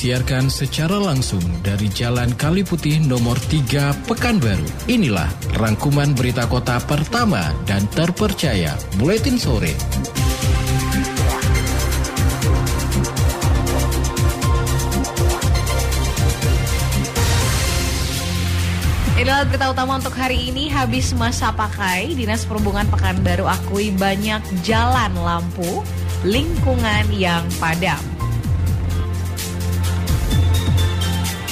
disiarkan secara langsung dari Jalan Kali Putih nomor 3 Pekanbaru. Inilah rangkuman berita kota pertama dan terpercaya Buletin Sore. Inilah berita utama untuk hari ini. Habis masa pakai, Dinas Perhubungan Pekanbaru akui banyak jalan lampu lingkungan yang padam.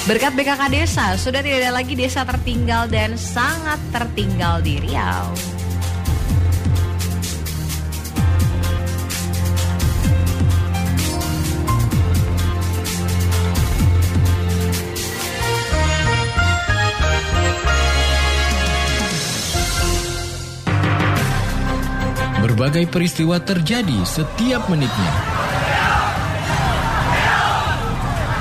Berkat BKK Desa, sudah tidak ada lagi desa tertinggal dan sangat tertinggal di Riau. Berbagai peristiwa terjadi setiap menitnya.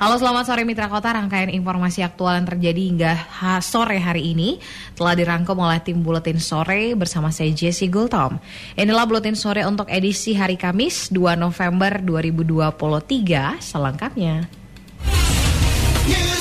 Halo selamat sore Mitra Kota, rangkaian informasi aktual yang terjadi hingga sore hari ini telah dirangkum oleh tim Buletin Sore bersama saya Jesse Gultom. Inilah Buletin Sore untuk edisi hari Kamis 2 November 2023 selengkapnya. Newsday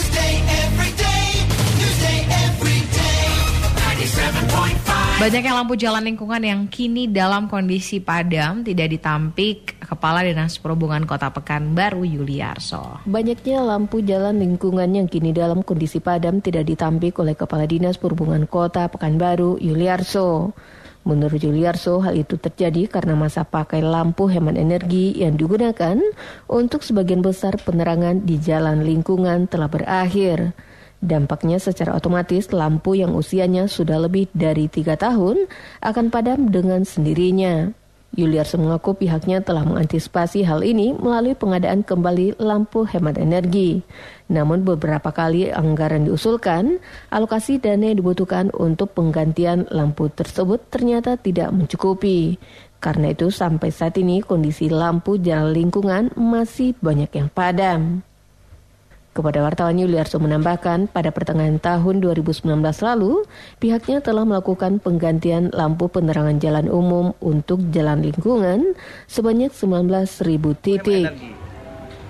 Banyaknya lampu jalan lingkungan yang kini dalam kondisi padam tidak ditampik Kepala Dinas Perhubungan Kota Pekanbaru Yuliarso. Banyaknya lampu jalan lingkungan yang kini dalam kondisi padam tidak ditampik oleh Kepala Dinas Perhubungan Kota Pekanbaru, Yuliarso. Menurut Yuliarso, hal itu terjadi karena masa pakai lampu hemat energi yang digunakan untuk sebagian besar penerangan di jalan lingkungan telah berakhir. Dampaknya secara otomatis lampu yang usianya sudah lebih dari tiga tahun akan padam dengan sendirinya. Yuliarso mengaku pihaknya telah mengantisipasi hal ini melalui pengadaan kembali lampu hemat energi. Namun beberapa kali anggaran diusulkan, alokasi dana yang dibutuhkan untuk penggantian lampu tersebut ternyata tidak mencukupi. Karena itu sampai saat ini kondisi lampu jalan lingkungan masih banyak yang padam. Kepada wartawan Yuliarso menambahkan, pada pertengahan tahun 2019 lalu, pihaknya telah melakukan penggantian lampu penerangan jalan umum untuk jalan lingkungan sebanyak 19.000 titik.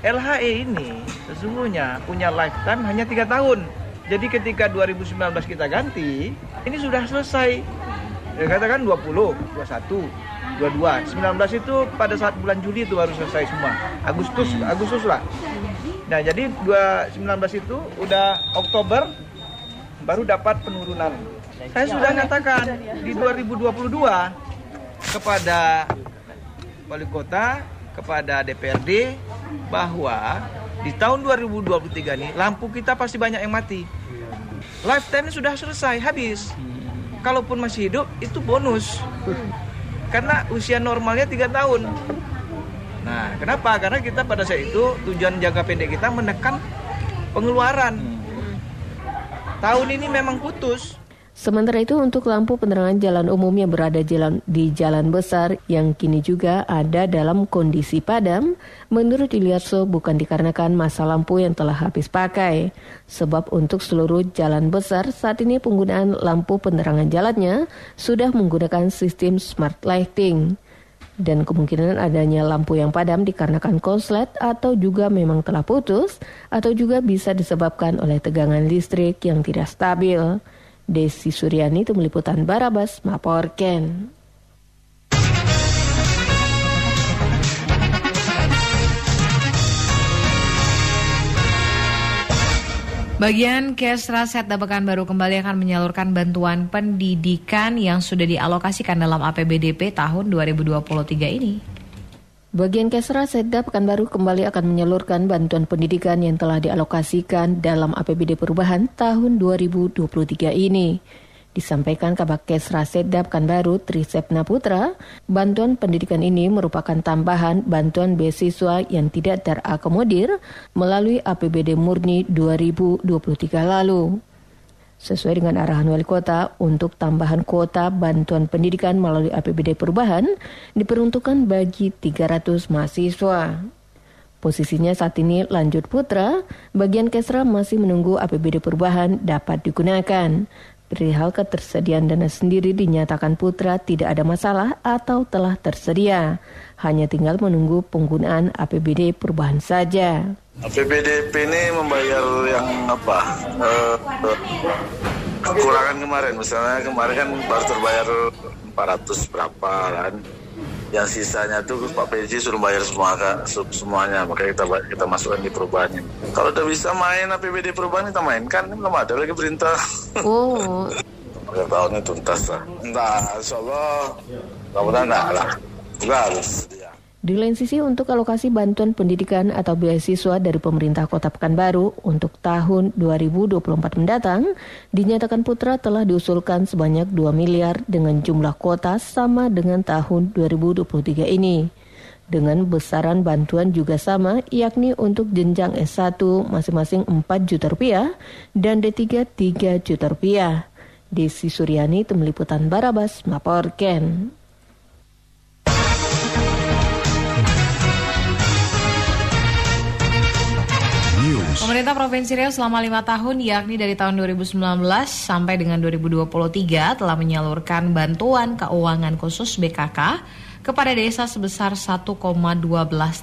LHE ini sesungguhnya punya lifetime hanya tiga tahun. Jadi ketika 2019 kita ganti, ini sudah selesai. Ya, katakan 20, 21, 22. 19 itu pada saat bulan Juli itu baru selesai semua. Agustus, Agustus lah. Nah, jadi 2019 itu udah Oktober baru dapat penurunan. Saya sudah nyatakan di 2022 kepada wali kota kepada DPRD bahwa di tahun 2023 ini lampu kita pasti banyak yang mati. Lifetime sudah selesai, habis. Kalaupun masih hidup itu bonus. Karena usia normalnya tiga tahun. Nah, kenapa? Karena kita pada saat itu tujuan jangka pendek kita menekan pengeluaran. Tahun ini memang putus. Sementara itu untuk lampu penerangan jalan umum yang berada jalan, di jalan besar yang kini juga ada dalam kondisi padam, menurut Yuliarso bukan dikarenakan masa lampu yang telah habis pakai. Sebab untuk seluruh jalan besar saat ini penggunaan lampu penerangan jalannya sudah menggunakan sistem smart lighting. Dan kemungkinan adanya lampu yang padam dikarenakan konslet atau juga memang telah putus atau juga bisa disebabkan oleh tegangan listrik yang tidak stabil. Desi Suryani itu meliputan Barabas Maporken. Bagian Kesra Setda Pekanbaru kembali akan menyalurkan bantuan pendidikan yang sudah dialokasikan dalam APBDP tahun 2023 ini. Bagian Kesra Setda Pekanbaru kembali akan menyalurkan bantuan pendidikan yang telah dialokasikan dalam APBD perubahan tahun 2023 ini. Disampaikan Kabak Kesra Setda Pekanbaru Trisepna Putra, bantuan pendidikan ini merupakan tambahan bantuan beasiswa yang tidak terakomodir melalui APBD murni 2023 lalu. Sesuai dengan arahan wali kota untuk tambahan kuota bantuan pendidikan melalui APBD perubahan diperuntukkan bagi 300 mahasiswa. Posisinya saat ini lanjut putra, bagian Kesra masih menunggu APBD perubahan dapat digunakan. Perihal ketersediaan dana sendiri dinyatakan Putra tidak ada masalah atau telah tersedia. Hanya tinggal menunggu penggunaan APBD perubahan saja. APBDP ini membayar yang apa? Eh, kekurangan kemarin, misalnya kemarin kan baru terbayar 400 berapa kan. Yang sisanya tuh Pak PJ suruh bayar semua kak, semuanya, makanya kita kita masukkan di perubahan ini. Kalau udah bisa main APBD perubahan kita mainkan, ini belum ada lagi perintah. Oh, Akhir tahun ini tuntas lah. Entah, insya Allah, mudah-mudahan enggak lah. Enggak harus. Di lain sisi untuk alokasi bantuan pendidikan atau beasiswa dari pemerintah Kota Pekanbaru untuk tahun 2024 mendatang, dinyatakan Putra telah diusulkan sebanyak 2 miliar dengan jumlah kuota sama dengan tahun 2023 ini. Dengan besaran bantuan juga sama, yakni untuk jenjang S1 masing-masing 4 juta rupiah dan D3 3 juta rupiah. Desi Suryani, Tim Liputan Barabas, melaporkan. Pemerintah Provinsi Riau selama lima tahun, yakni dari tahun 2019 sampai dengan 2023, telah menyalurkan bantuan keuangan khusus BKK kepada desa sebesar 1,12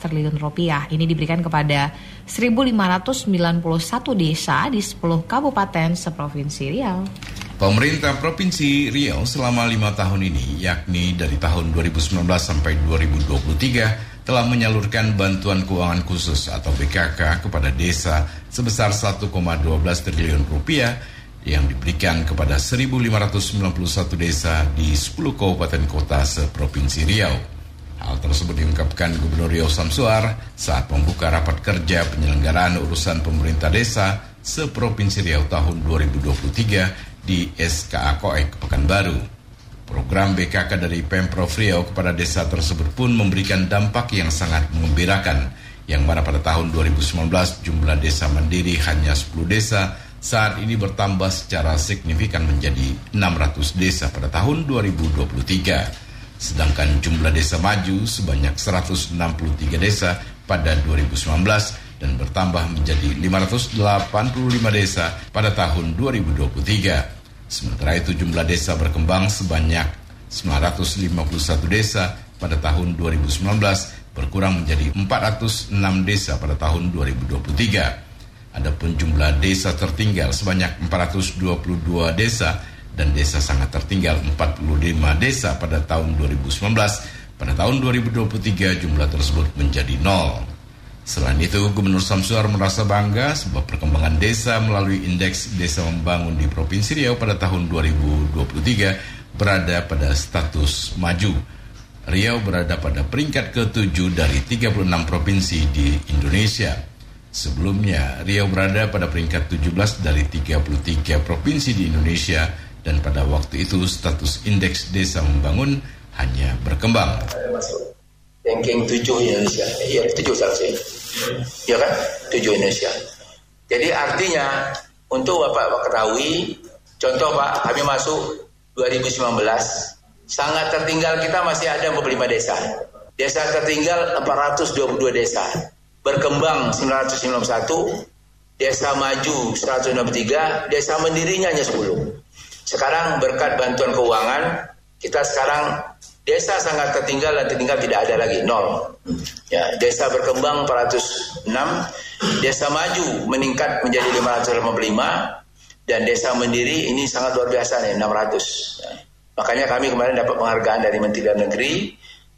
triliun rupiah. Ini diberikan kepada 1.591 desa di 10 kabupaten seprovinsi Riau. Pemerintah Provinsi Riau selama lima tahun ini, yakni dari tahun 2019 sampai 2023, telah menyalurkan bantuan keuangan khusus atau BKK kepada desa sebesar 1,12 triliun rupiah yang diberikan kepada 1.591 desa di 10 kabupaten kota seprovinsi Riau. Hal tersebut diungkapkan Gubernur Riau Samsuar saat membuka rapat kerja penyelenggaraan urusan pemerintah desa seprovinsi Riau tahun 2023 di SKA Koek Pekanbaru. Program BKK dari Pemprov Riau kepada desa tersebut pun memberikan dampak yang sangat mengembirakan, yang mana pada tahun 2019 jumlah desa mandiri hanya 10 desa, saat ini bertambah secara signifikan menjadi 600 desa pada tahun 2023. Sedangkan jumlah desa maju sebanyak 163 desa pada 2019 dan bertambah menjadi 585 desa pada tahun 2023. Sementara itu jumlah desa berkembang sebanyak 951 desa pada tahun 2019 berkurang menjadi 406 desa pada tahun 2023. Adapun jumlah desa tertinggal sebanyak 422 desa dan desa sangat tertinggal 45 desa pada tahun 2019. Pada tahun 2023 jumlah tersebut menjadi nol. Selain itu, Gubernur Samsuar merasa bangga sebab perkembangan desa melalui indeks desa membangun di Provinsi Riau pada tahun 2023 berada pada status maju. Riau berada pada peringkat ke-7 dari 36 provinsi di Indonesia. Sebelumnya, Riau berada pada peringkat 17 dari 33 provinsi di Indonesia dan pada waktu itu status indeks desa membangun hanya berkembang. Ranking 7 Indonesia. Iya, 7 saksi. Iya kan? 7 Indonesia. Jadi artinya untuk Bapak ketahui, contoh Pak, kami masuk 2019, sangat tertinggal kita masih ada 45 desa. Desa tertinggal 422 desa. Berkembang 991, desa maju 163, desa mendirinya hanya 10. Sekarang berkat bantuan keuangan, kita sekarang Desa sangat tertinggal dan tertinggal tidak ada lagi nol. Ya, desa berkembang 406, desa maju meningkat menjadi 585 dan desa mandiri ini sangat luar biasa nih 600. Ya. Makanya kami kemarin dapat penghargaan dari Menteri Dalam Negeri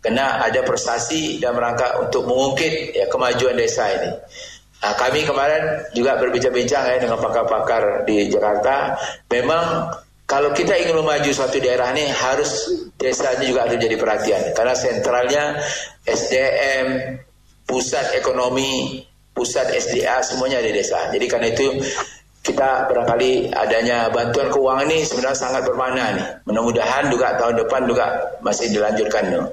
karena ada prestasi dalam rangka untuk mengungkit ya kemajuan desa ini. Nah, kami kemarin juga berbincang-bincang ya dengan pakar-pakar di Jakarta. Memang kalau kita ingin memaju suatu daerah ini harus desanya juga harus jadi perhatian karena sentralnya SDM, pusat ekonomi, pusat SDA semuanya di desa. Jadi karena itu kita barangkali adanya bantuan keuangan ini sebenarnya sangat bermakna nih. Mudah-mudahan juga tahun depan juga masih dilanjutkan.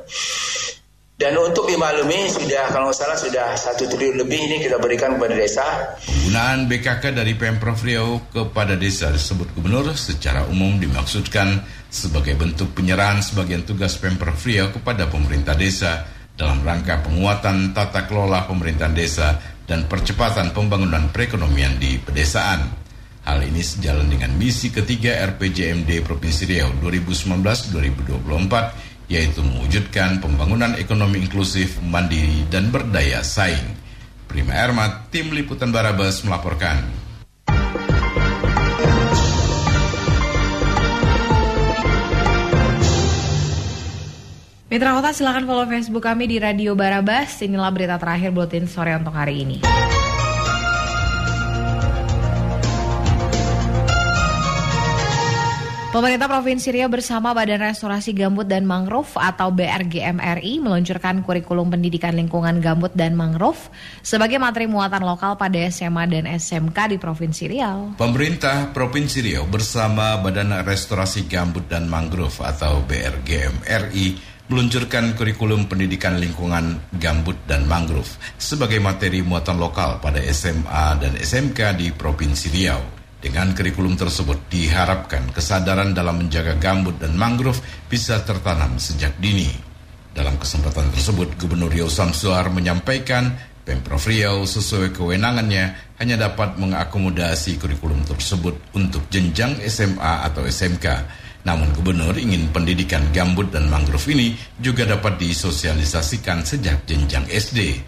Dan untuk dimaklumi sudah kalau nggak salah sudah satu triliun lebih ini kita berikan kepada desa. Penggunaan BKK dari Pemprov Riau kepada desa disebut gubernur secara umum dimaksudkan sebagai bentuk penyerahan sebagian tugas Pemprov Riau kepada pemerintah desa dalam rangka penguatan tata kelola pemerintahan desa dan percepatan pembangunan perekonomian di pedesaan. Hal ini sejalan dengan misi ketiga RPJMD Provinsi Riau 2019-2024 yaitu mewujudkan pembangunan ekonomi inklusif, mandiri, dan berdaya saing. Prima Ermat, Tim Liputan Barabas melaporkan. Mitra Kota silakan follow Facebook kami di Radio Barabas. Inilah berita terakhir buletin sore untuk hari ini. Pemerintah Provinsi Riau bersama Badan Restorasi Gambut dan Mangrove atau BRGMRI meluncurkan kurikulum pendidikan lingkungan gambut dan mangrove sebagai materi muatan lokal pada SMA dan SMK di Provinsi Riau. Pemerintah Provinsi Riau bersama Badan Restorasi Gambut dan Mangrove atau BRGMRI meluncurkan kurikulum pendidikan lingkungan gambut dan mangrove sebagai materi muatan lokal pada SMA dan SMK di Provinsi Riau. Dengan kurikulum tersebut diharapkan kesadaran dalam menjaga gambut dan mangrove bisa tertanam sejak dini. Dalam kesempatan tersebut, Gubernur Riau Samsuar menyampaikan Pemprov Riau sesuai kewenangannya hanya dapat mengakomodasi kurikulum tersebut untuk jenjang SMA atau SMK. Namun Gubernur ingin pendidikan gambut dan mangrove ini juga dapat disosialisasikan sejak jenjang SD.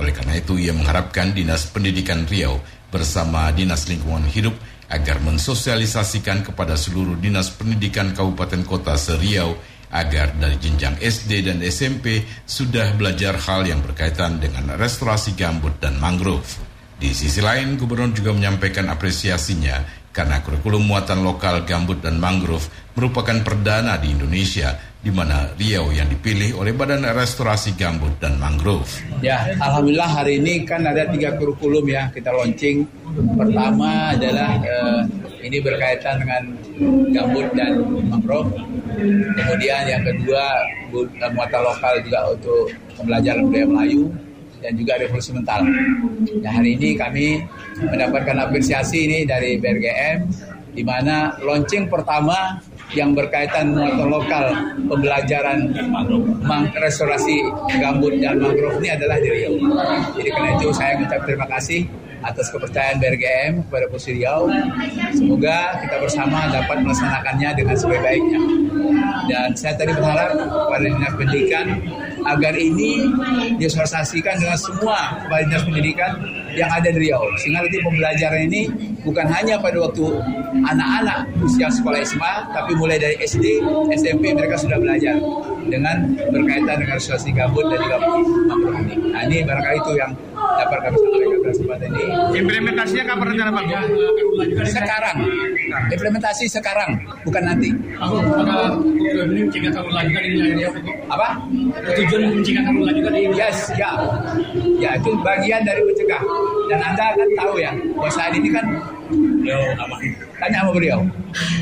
Oleh karena itu, ia mengharapkan Dinas Pendidikan Riau bersama Dinas Lingkungan Hidup agar mensosialisasikan kepada seluruh Dinas Pendidikan Kabupaten Kota Seriau agar dari jenjang SD dan SMP sudah belajar hal yang berkaitan dengan restorasi gambut dan mangrove. Di sisi lain, Gubernur juga menyampaikan apresiasinya karena kurikulum muatan lokal gambut dan mangrove merupakan perdana di Indonesia di mana Riau yang dipilih oleh Badan Restorasi Gambut dan Mangrove. Ya, alhamdulillah hari ini kan ada tiga kurikulum ya kita launching. Pertama adalah eh, ini berkaitan dengan gambut dan mangrove. Kemudian yang kedua eh, muatan lokal juga untuk pembelajaran budaya Melayu dan juga revolusi mental. Nah, hari ini kami mendapatkan apresiasi ini dari BRGM di mana launching pertama yang berkaitan muatan lokal pembelajaran restorasi gambut dan mangrove ini adalah di Riau. Jadi karena itu saya mengucap terima kasih atas kepercayaan BRGM kepada Provinsi Riau. Semoga kita bersama dapat melaksanakannya dengan sebaik-baiknya. Dan saya tadi berharap kepada Dinas Pendidikan agar ini disosialisasikan dengan semua kepala Dinas Pendidikan yang ada di Riau. Sehingga nanti pembelajaran ini bukan hanya pada waktu anak-anak usia sekolah SMA, tapi mulai dari SD, SMP mereka sudah belajar dengan berkaitan dengan restorasi gambut dan juga mangrove ini. Nah ini barangkali itu yang dapat kami sampaikan pada kesempatan ini. Implementasinya kapan rencana Pak? Sekarang, implementasi sekarang, bukan nanti. Ya Apa? Tujuan mencegah keberlanjutan ini. Yes, ya. Ya, itu bagian dari mencegah. Dan Anda kan tahu ya, bahwa saat ini kan Yo, aman. Tanya sama beliau.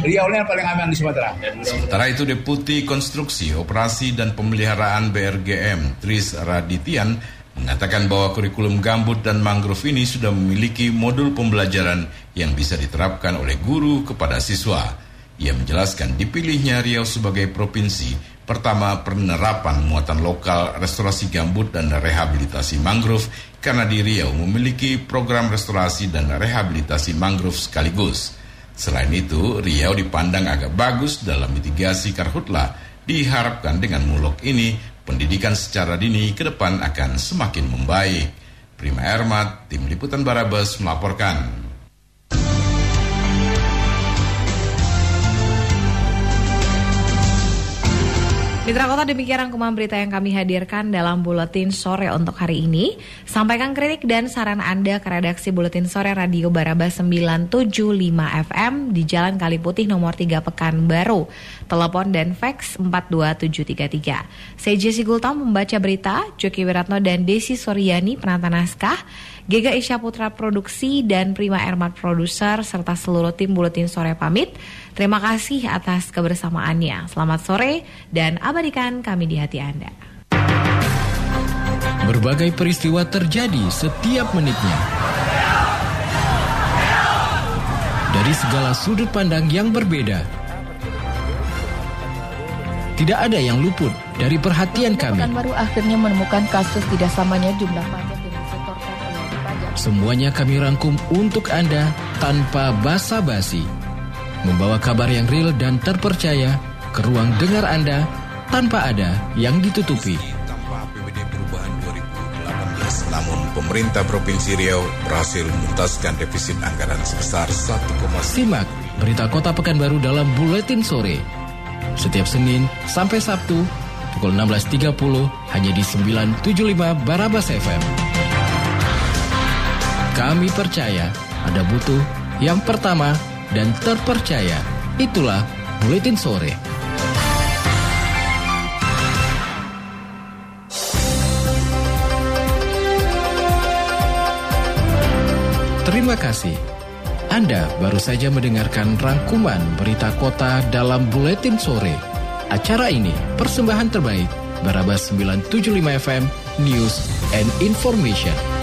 Beliau yang paling aman di Sumatera. Sementara itu Deputi Konstruksi, Operasi dan Pemeliharaan BRGM Tris Radityan mengatakan bahwa kurikulum gambut dan mangrove ini sudah memiliki modul pembelajaran yang bisa diterapkan oleh guru kepada siswa. Ia menjelaskan dipilihnya Riau sebagai provinsi pertama penerapan muatan lokal restorasi gambut dan rehabilitasi mangrove karena di Riau memiliki program restorasi dan rehabilitasi mangrove sekaligus. Selain itu, Riau dipandang agak bagus dalam mitigasi karhutla. Diharapkan dengan mulok ini, pendidikan secara dini ke depan akan semakin membaik. Prima Ermat, Tim Liputan Barabas melaporkan. Mitra Kota demikian rangkuman berita yang kami hadirkan dalam Buletin Sore untuk hari ini. Sampaikan kritik dan saran Anda ke redaksi Buletin Sore Radio Baraba 975 FM di Jalan Kali Putih nomor 3 Pekanbaru. Telepon dan fax 42733. Saya Jesse Gultom membaca berita, Joki Wiratno dan Desi Soryani penata naskah, Gega Isya Putra Produksi dan Prima Ermat Produser serta seluruh tim Buletin Sore pamit. Terima kasih atas kebersamaannya. Selamat sore dan abadikan kami di hati Anda. Berbagai peristiwa terjadi setiap menitnya. Dari segala sudut pandang yang berbeda. Tidak ada yang luput dari perhatian kami. baru akhirnya menemukan kasus tidak samanya jumlah pajak Semuanya kami rangkum untuk Anda tanpa basa-basi. Membawa kabar yang real dan terpercaya ke ruang dengar Anda tanpa ada yang ditutupi. Tanpa APBD perubahan 2018, namun pemerintah Provinsi Riau berhasil menuntaskan defisit anggaran sebesar 1,1 Simak berita Kota Pekanbaru dalam Buletin Sore. Setiap Senin sampai Sabtu pukul 16.30 hanya di 975 Barabas FM. Kami percaya ada butuh yang pertama dan terpercaya. Itulah Buletin Sore. Terima kasih. Anda baru saja mendengarkan rangkuman berita kota dalam Buletin Sore. Acara ini persembahan terbaik Barabas 975 FM News and Information.